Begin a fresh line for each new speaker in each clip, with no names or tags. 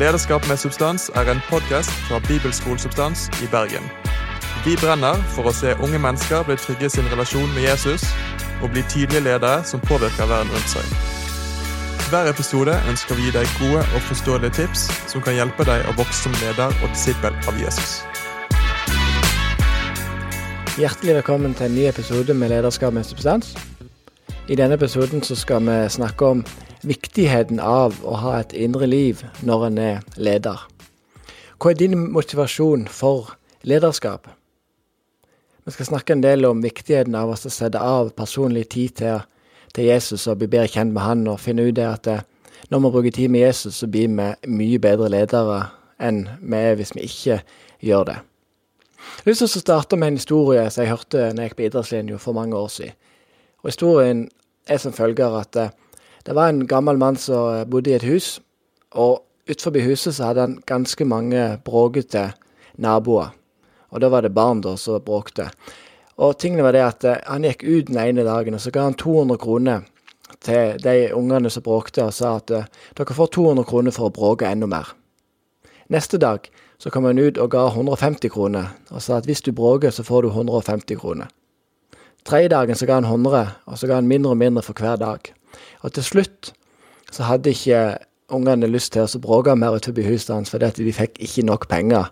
Lederskap med substans er en podkast fra Bibelskolesubstans i Bergen. Vi brenner for å se unge mennesker bli trygge i sin relasjon med Jesus og bli tydelige ledere som påvirker verden rundt seg. Hver episode ønsker vi gi deg gode og forståelige tips som kan hjelpe deg å vokse som leder og disippel av Jesus.
Hjertelig velkommen til en ny episode med Lederskap med substans. I denne episoden så skal vi snakke om viktigheten av å ha et indre liv når en er leder. Hva er din motivasjon for lederskap? Vi skal snakke en del om viktigheten av å sette av personlig tid til, til Jesus og bli bedre kjent med han, og finne ut det at det, når vi bruker tid med Jesus, så blir vi mye bedre ledere enn vi er hvis vi ikke gjør det. Jeg har lyst starte med en historie som jeg hørte når jeg gikk på idrettslinja for mange år siden. Og Historien er som følger at det, det var en gammel mann som bodde i et hus. og Utenfor huset så hadde han ganske mange bråkete naboer. Og da var det barn da som bråkte. Og tingene var det at eh, han gikk ut den ene dagen, og så ga han 200 kroner til de ungene som bråkte, og sa at eh, dere får 200 kroner for å bråke enda mer. Neste dag så kom han ut og ga 150 kroner, og sa at hvis du bråker, så får du 150 kroner. Tredje dagen så ga han 100, og så ga han mindre og mindre for hver dag. Og til slutt så hadde ikke ungene lyst til å bråke mer utenfor huset hans, fordi at de fikk ikke nok penger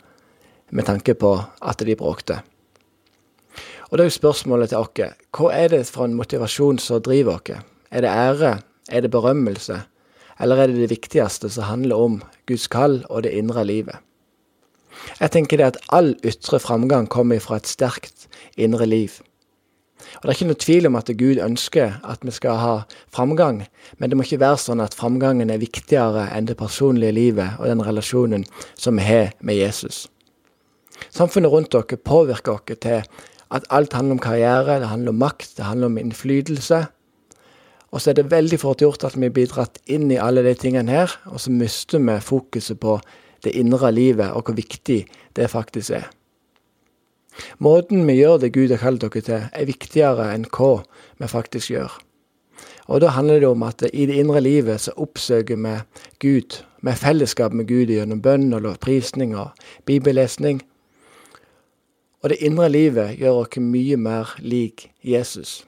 med tanke på at de bråkte. Og da er jo spørsmålet til oss hva er det for en motivasjon som driver oss? Er det ære? Er det berømmelse? Eller er det det viktigste som handler om Guds kall og det indre livet? Jeg tenker det at all ytre framgang kommer fra et sterkt indre liv. Og Det er ikke noe tvil om at Gud ønsker at vi skal ha framgang, men det må ikke være sånn at framgangen er viktigere enn det personlige livet og den relasjonen som vi har med Jesus. Samfunnet rundt dere påvirker dere til at alt handler om karriere, det handler om makt, det handler om innflytelse. Og så er det veldig fort gjort at vi blir dratt inn i alle de tingene her, og så mister vi fokuset på det indre livet og hvor viktig det faktisk er. Måten vi gjør det Gud har kalt dere til, er viktigere enn hva vi faktisk gjør. Og da handler det om at i det indre livet så oppsøker vi Gud, med fellesskap med Gud gjennom bønn og lovprisning og bibellesning. Og det indre livet gjør oss mye mer lik Jesus.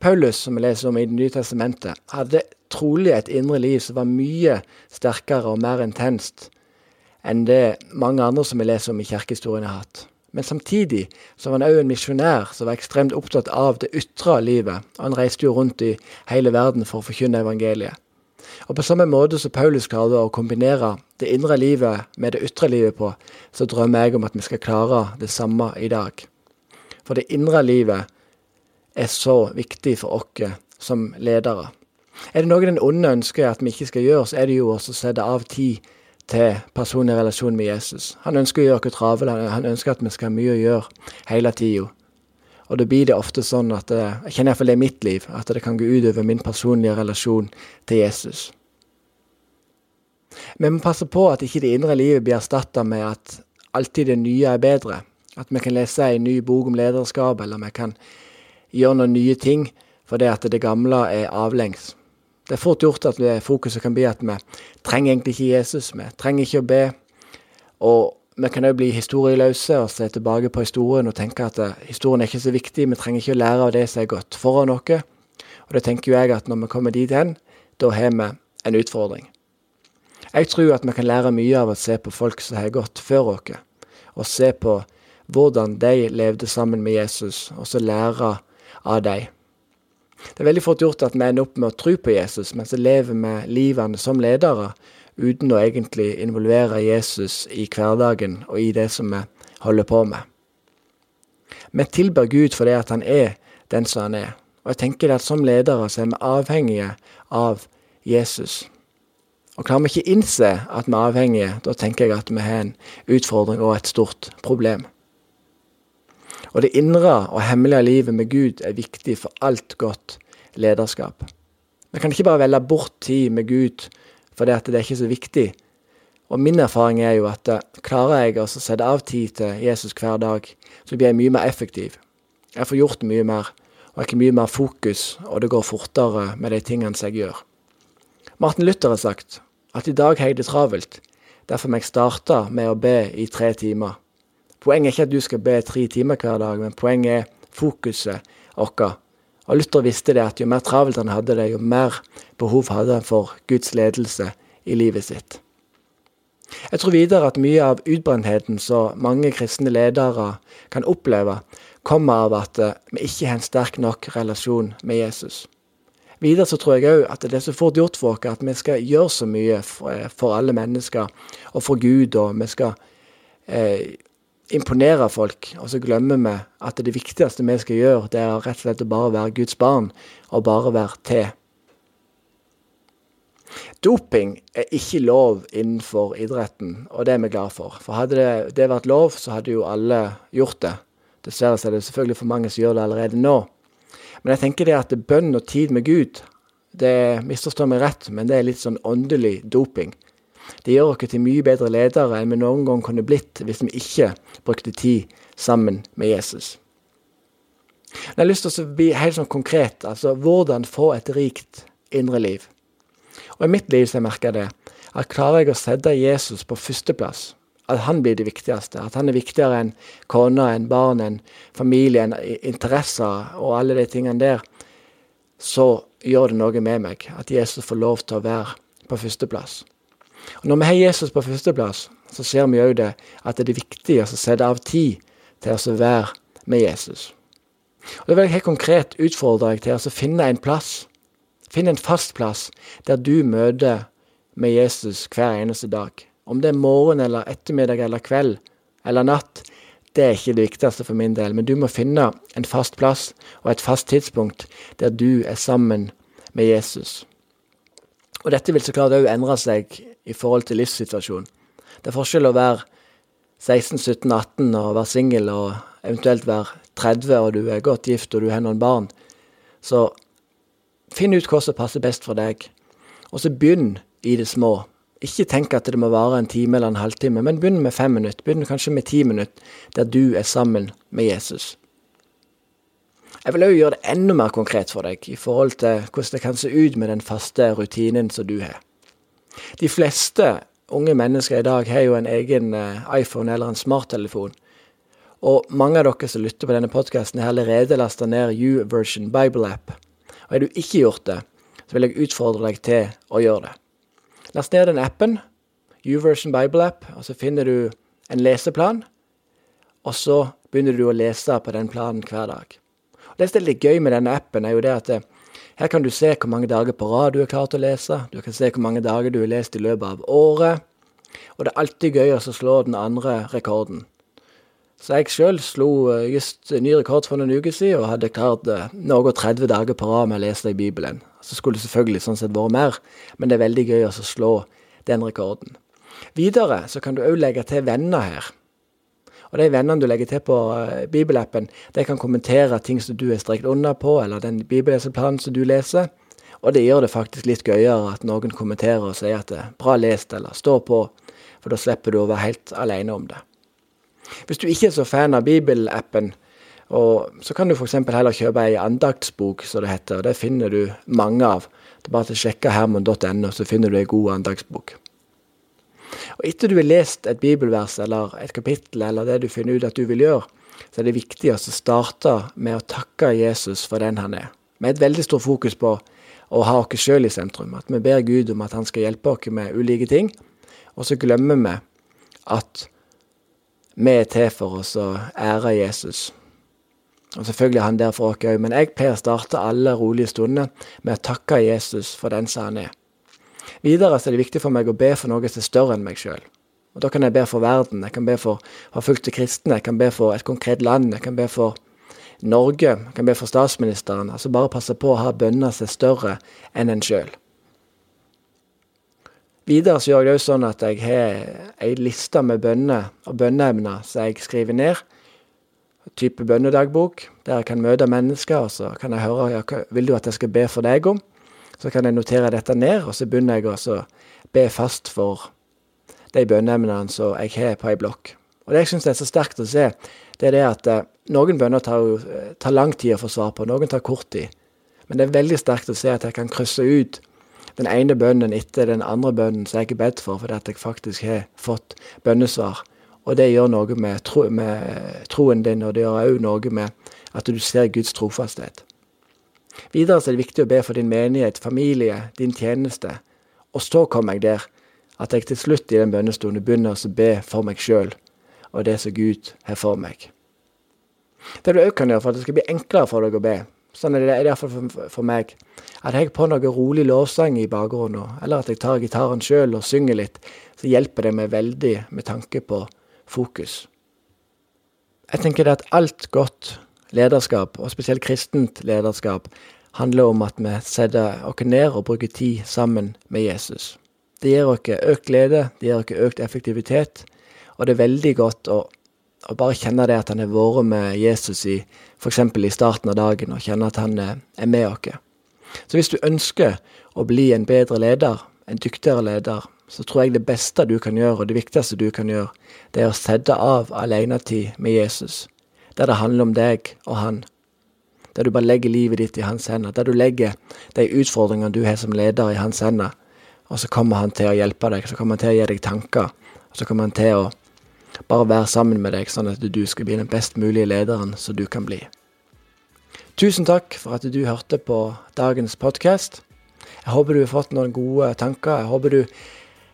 Paulus, som vi leser om i Det nye testamentet, hadde trolig et indre liv som var mye sterkere og mer intenst enn det mange andre som vi leser om i kirkehistorien har hatt. Men samtidig så var han òg en misjonær som var ekstremt opptatt av det ytre livet. Han reiste jo rundt i hele verden for å forkynne evangeliet. Og på samme måte som Paulus klarte å kombinere det indre livet med det ytre livet på, så drømmer jeg om at vi skal klare det samme i dag. For det indre livet er så viktig for oss som ledere. Er det noe den onde ønsker at vi ikke skal gjøre, så er det jo også å sette av tid til personlig relasjon med Jesus. Han ønsker å gjøre oss travle, han ønsker at vi skal ha mye å gjøre hele tida. Og da blir det ofte sånn at det, jeg kjenner iallfall det i mitt liv, at det kan gå utover min personlige relasjon til Jesus. Vi må passe på at ikke det indre livet blir erstatta med at alltid det nye er bedre. At vi kan lese en ny bok om lederskap, eller vi kan gjøre noen nye ting fordi at det gamle er avlengs. Det er fort gjort at fokuset kan bli at vi trenger egentlig ikke Jesus, vi trenger ikke å be. Og vi kan òg bli historieløse og se tilbake på historien og tenke at eh, historien er ikke så viktig, vi trenger ikke å lære av det som er gått foran oss. Og det tenker jeg at når vi kommer dit hen, da har vi en utfordring. Jeg tror at vi kan lære mye av å se på folk som har gått før oss, og se på hvordan de levde sammen med Jesus, og så lære av dem. Det er veldig fort gjort at vi ender opp med å tro på Jesus, men så lever vi livene som ledere uten å egentlig involvere Jesus i hverdagen og i det som vi holder på med. Vi tilber Gud fordi at han er den som han er. Og jeg tenker at som ledere så er vi avhengige av Jesus. Og klarer vi ikke innse at vi er avhengige, da tenker jeg at vi har en utfordring og et stort problem. Og det indre og hemmelige livet med Gud er viktig for alt godt lederskap. Vi kan ikke bare velge bort tid med Gud fordi at det er ikke så viktig. Og min erfaring er jo at eh, klarer jeg å sette av tid til Jesus hver dag, så blir jeg mye mer effektiv. Jeg får gjort mye mer, og jeg har mye mer fokus, og det går fortere med de tingene som jeg gjør. Martin Luther har sagt at i dag har jeg det travelt, Derfor må jeg starte med å be i tre timer. Poenget er ikke at du skal be tre timer hver dag, men poenget er fokuset vårt. Og Luther visste det at jo mer travelt han hadde det, jo mer behov hadde han for Guds ledelse i livet sitt. Jeg tror videre at mye av utbrentheten som mange kristne ledere kan oppleve, kommer av at eh, vi ikke har en sterk nok relasjon med Jesus. Videre så tror jeg òg at det er så fort gjort for oss at vi skal gjøre så mye for, eh, alle mennesker og for Gud, og vi skal eh, imponere folk, og så glemmer vi at det viktigste vi skal gjøre, det er rett og slett å bare være Guds barn, og bare være til. Doping er ikke lov innenfor idretten, og det er vi glad for. For hadde det, det vært lov, så hadde jo alle gjort det. Dessverre er det selvfølgelig for mange som gjør det allerede nå. Men jeg tenker det at bønn og tid med Gud, det misforstår meg rett, men det er litt sånn åndelig doping. Det gjør oss til mye bedre ledere enn vi noen gang kunne blitt hvis vi ikke brukte tid sammen med Jesus. Men Jeg har lyst til å bli helt sånn konkret, altså hvordan få et rikt indre liv. Og I mitt liv så merker jeg det, at klarer jeg å sette Jesus på førsteplass, at han blir det viktigste, at han er viktigere enn kona, enn barn, enn familie, enn interesser og alle de tingene der, så gjør det noe med meg at Jesus får lov til å være på førsteplass. Og Når vi har Jesus på førsteplass, så ser vi òg det at det er viktig å sette av tid til å være med Jesus. Og Det vil jeg helt konkret utfordre deg til å finne en plass Finn en fast plass der du møter med Jesus hver eneste dag. Om det er morgen eller ettermiddag eller kveld eller natt, det er ikke det viktigste for min del. Men du må finne en fast plass og et fast tidspunkt der du er sammen med Jesus. Og dette vil så klart òg endre seg i forhold til livssituasjonen. Det er forskjell å være 16, 17, 18 og være singel og eventuelt være 30 og du er godt gift og du har noen barn. Så Finn ut hva som passer best for deg, og så begynn i det små. Ikke tenk at det må vare en time eller en halvtime, men begynn med fem minutter. Begynn kanskje med ti minutter, der du er sammen med Jesus. Jeg vil òg gjøre det enda mer konkret for deg i forhold til hvordan det kan se ut med den faste rutinen som du har. De fleste unge mennesker i dag har jo en egen eh, iPhone eller en smarttelefon. Og mange av dere som lytter på denne podkasten, har allerede lasta ned U-version Bible App. Og har du ikke gjort det, så vil jeg utfordre deg til å gjøre det. Last ned den appen, YouVersion Bible App, og så finner du en leseplan. Og så begynner du å lese på den planen hver dag. Det som er litt gøy med denne appen, er jo det at det, eh, her kan du se hvor mange dager på rad du har klart å lese. Du kan se hvor mange dager du har lest i løpet av året. Og det er alltid gøy å slå den andre rekorden. Så jeg sjøl slo eh, just ny rekord for noen uker siden, og hadde klart eh, noe 30 dager på rad med å lese i Bibelen. Så skulle det selvfølgelig sånn sett vært mer, men det er veldig gøy å slå den rekorden. Videre så kan du òg legge til venner her. Og de vennene du legger til på uh, bibelappen, de kan kommentere ting som du er strekt under på, eller den bibelleseplanen som du leser. Og det gjør det faktisk litt gøyere at noen kommenterer og sier at det er bra lest, eller står på, for da slipper du å være helt alene om det. Hvis du ikke er så fan av bibelappen, så kan du f.eks. heller kjøpe ei andaktsbok, som det heter. og Det finner du mange av. Det er bare til å sjekke hermon.no, så finner du ei god andaktsbok. Og Etter du har lest et bibelvers eller et kapittel, eller det du finner ut at du vil gjøre, så er det viktig å starte med å takke Jesus for den han er. Med et veldig stort fokus på å ha oss sjøl i sentrum. At vi ber Gud om at han skal hjelpe oss med ulike ting. Og så glemmer vi at vi er til for oss å ære Jesus. Og selvfølgelig er han der for oss òg, men jeg pleier å starte alle rolige stunder med å takke Jesus for den som han er. Videre så er det viktig for meg å be for noe som er større enn meg sjøl. Og Da kan jeg be for verden, jeg kan be for forfulgte kristne, jeg kan be for et konkret land, jeg kan be for Norge, jeg kan be for statsministeren. Altså bare passe på å ha bønner som er større enn en sjøl. Videre så gjør jeg det òg sånn at jeg har ei liste med bønner og bønneemner som jeg skriver ned. Type bønnedagbok, der jeg kan møte mennesker, og så kan jeg høre ja, hva vil du at jeg skal be for deg om. Så kan jeg notere dette ned, og så begynner jeg å be fast for de bønneemnene som jeg har på ei blokk. Og Det jeg syns er så sterkt å se, det er det at eh, noen bønner tar, tar lang tid å få svar på, noen tar kort tid. Men det er veldig sterkt å se at jeg kan krysse ut den ene bønnen etter den andre bønnen som jeg er bedt for, fordi at jeg faktisk har fått bønnesvar. Og det gjør noe med, tro, med troen din, og det gjør òg noe med at du ser Guds trofasthet. Videre er det viktig å be for din menighet, familie, din tjeneste. Og så kommer jeg der at jeg til slutt i den bønnestunden begynner å be for meg sjøl og det som Gud har for meg. Det du òg kan gjøre for at det skal bli enklere for deg å be, sånn det, er det iallfall for, for meg, at jeg på noe rolig lovsang i bakgrunnen, eller at jeg tar gitaren sjøl og synger litt, så hjelper det meg veldig med tanke på fokus. Jeg tenker det at alt godt lederskap, og spesielt kristent lederskap, handler om at vi setter oss ned og bruker tid sammen med Jesus. Det gir oss økt glede, det gir oss økt effektivitet, og det er veldig godt å, å bare kjenne det at han har vært med Jesus i f.eks. i starten av dagen, og kjenne at han er med oss. Så hvis du ønsker å bli en bedre leder, en dyktigere leder, så tror jeg det beste du kan gjøre, og det viktigste du kan gjøre, det er å sette av alenetid med Jesus, der det handler om deg og han. Der du bare legger livet ditt i hans hender, der du legger de utfordringene du har som leder, i hans hender. Og så kommer han til å hjelpe deg, så kommer han til å gi deg tanker, og så kommer han til å bare være sammen med deg, sånn at du skal bli den best mulige lederen som du kan bli. Tusen takk for at du hørte på dagens podkast. Jeg håper du har fått noen gode tanker. Jeg håper du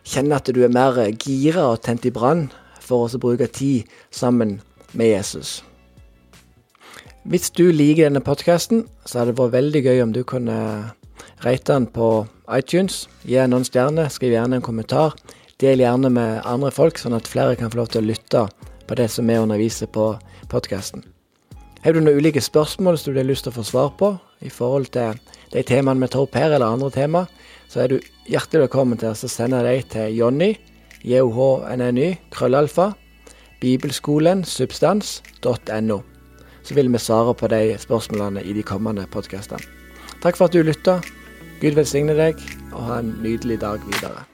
kjenner at du er mer gira og tent i brann for å bruke tid sammen med Jesus. Hvis du liker denne podkasten, så hadde det vært veldig gøy om du kunne rate den på iTunes. Gi noen stjerner, skriv gjerne en kommentar. Del gjerne med andre folk, sånn at flere kan få lov til å lytte på det som vi underviser på podkasten. Har du noen ulike spørsmål som du har lyst til å få svar på i forhold til de temaene vi tar opp her, eller andre tema, så er du hjertelig velkommen til å sende dem til Jonny, johny, krøllalfa, bibelskolen, substans.no. Så vil vi svare på de spørsmålene i de kommende podkastene. Takk for at du lytta. Gud velsigne deg, og ha en nydelig dag videre.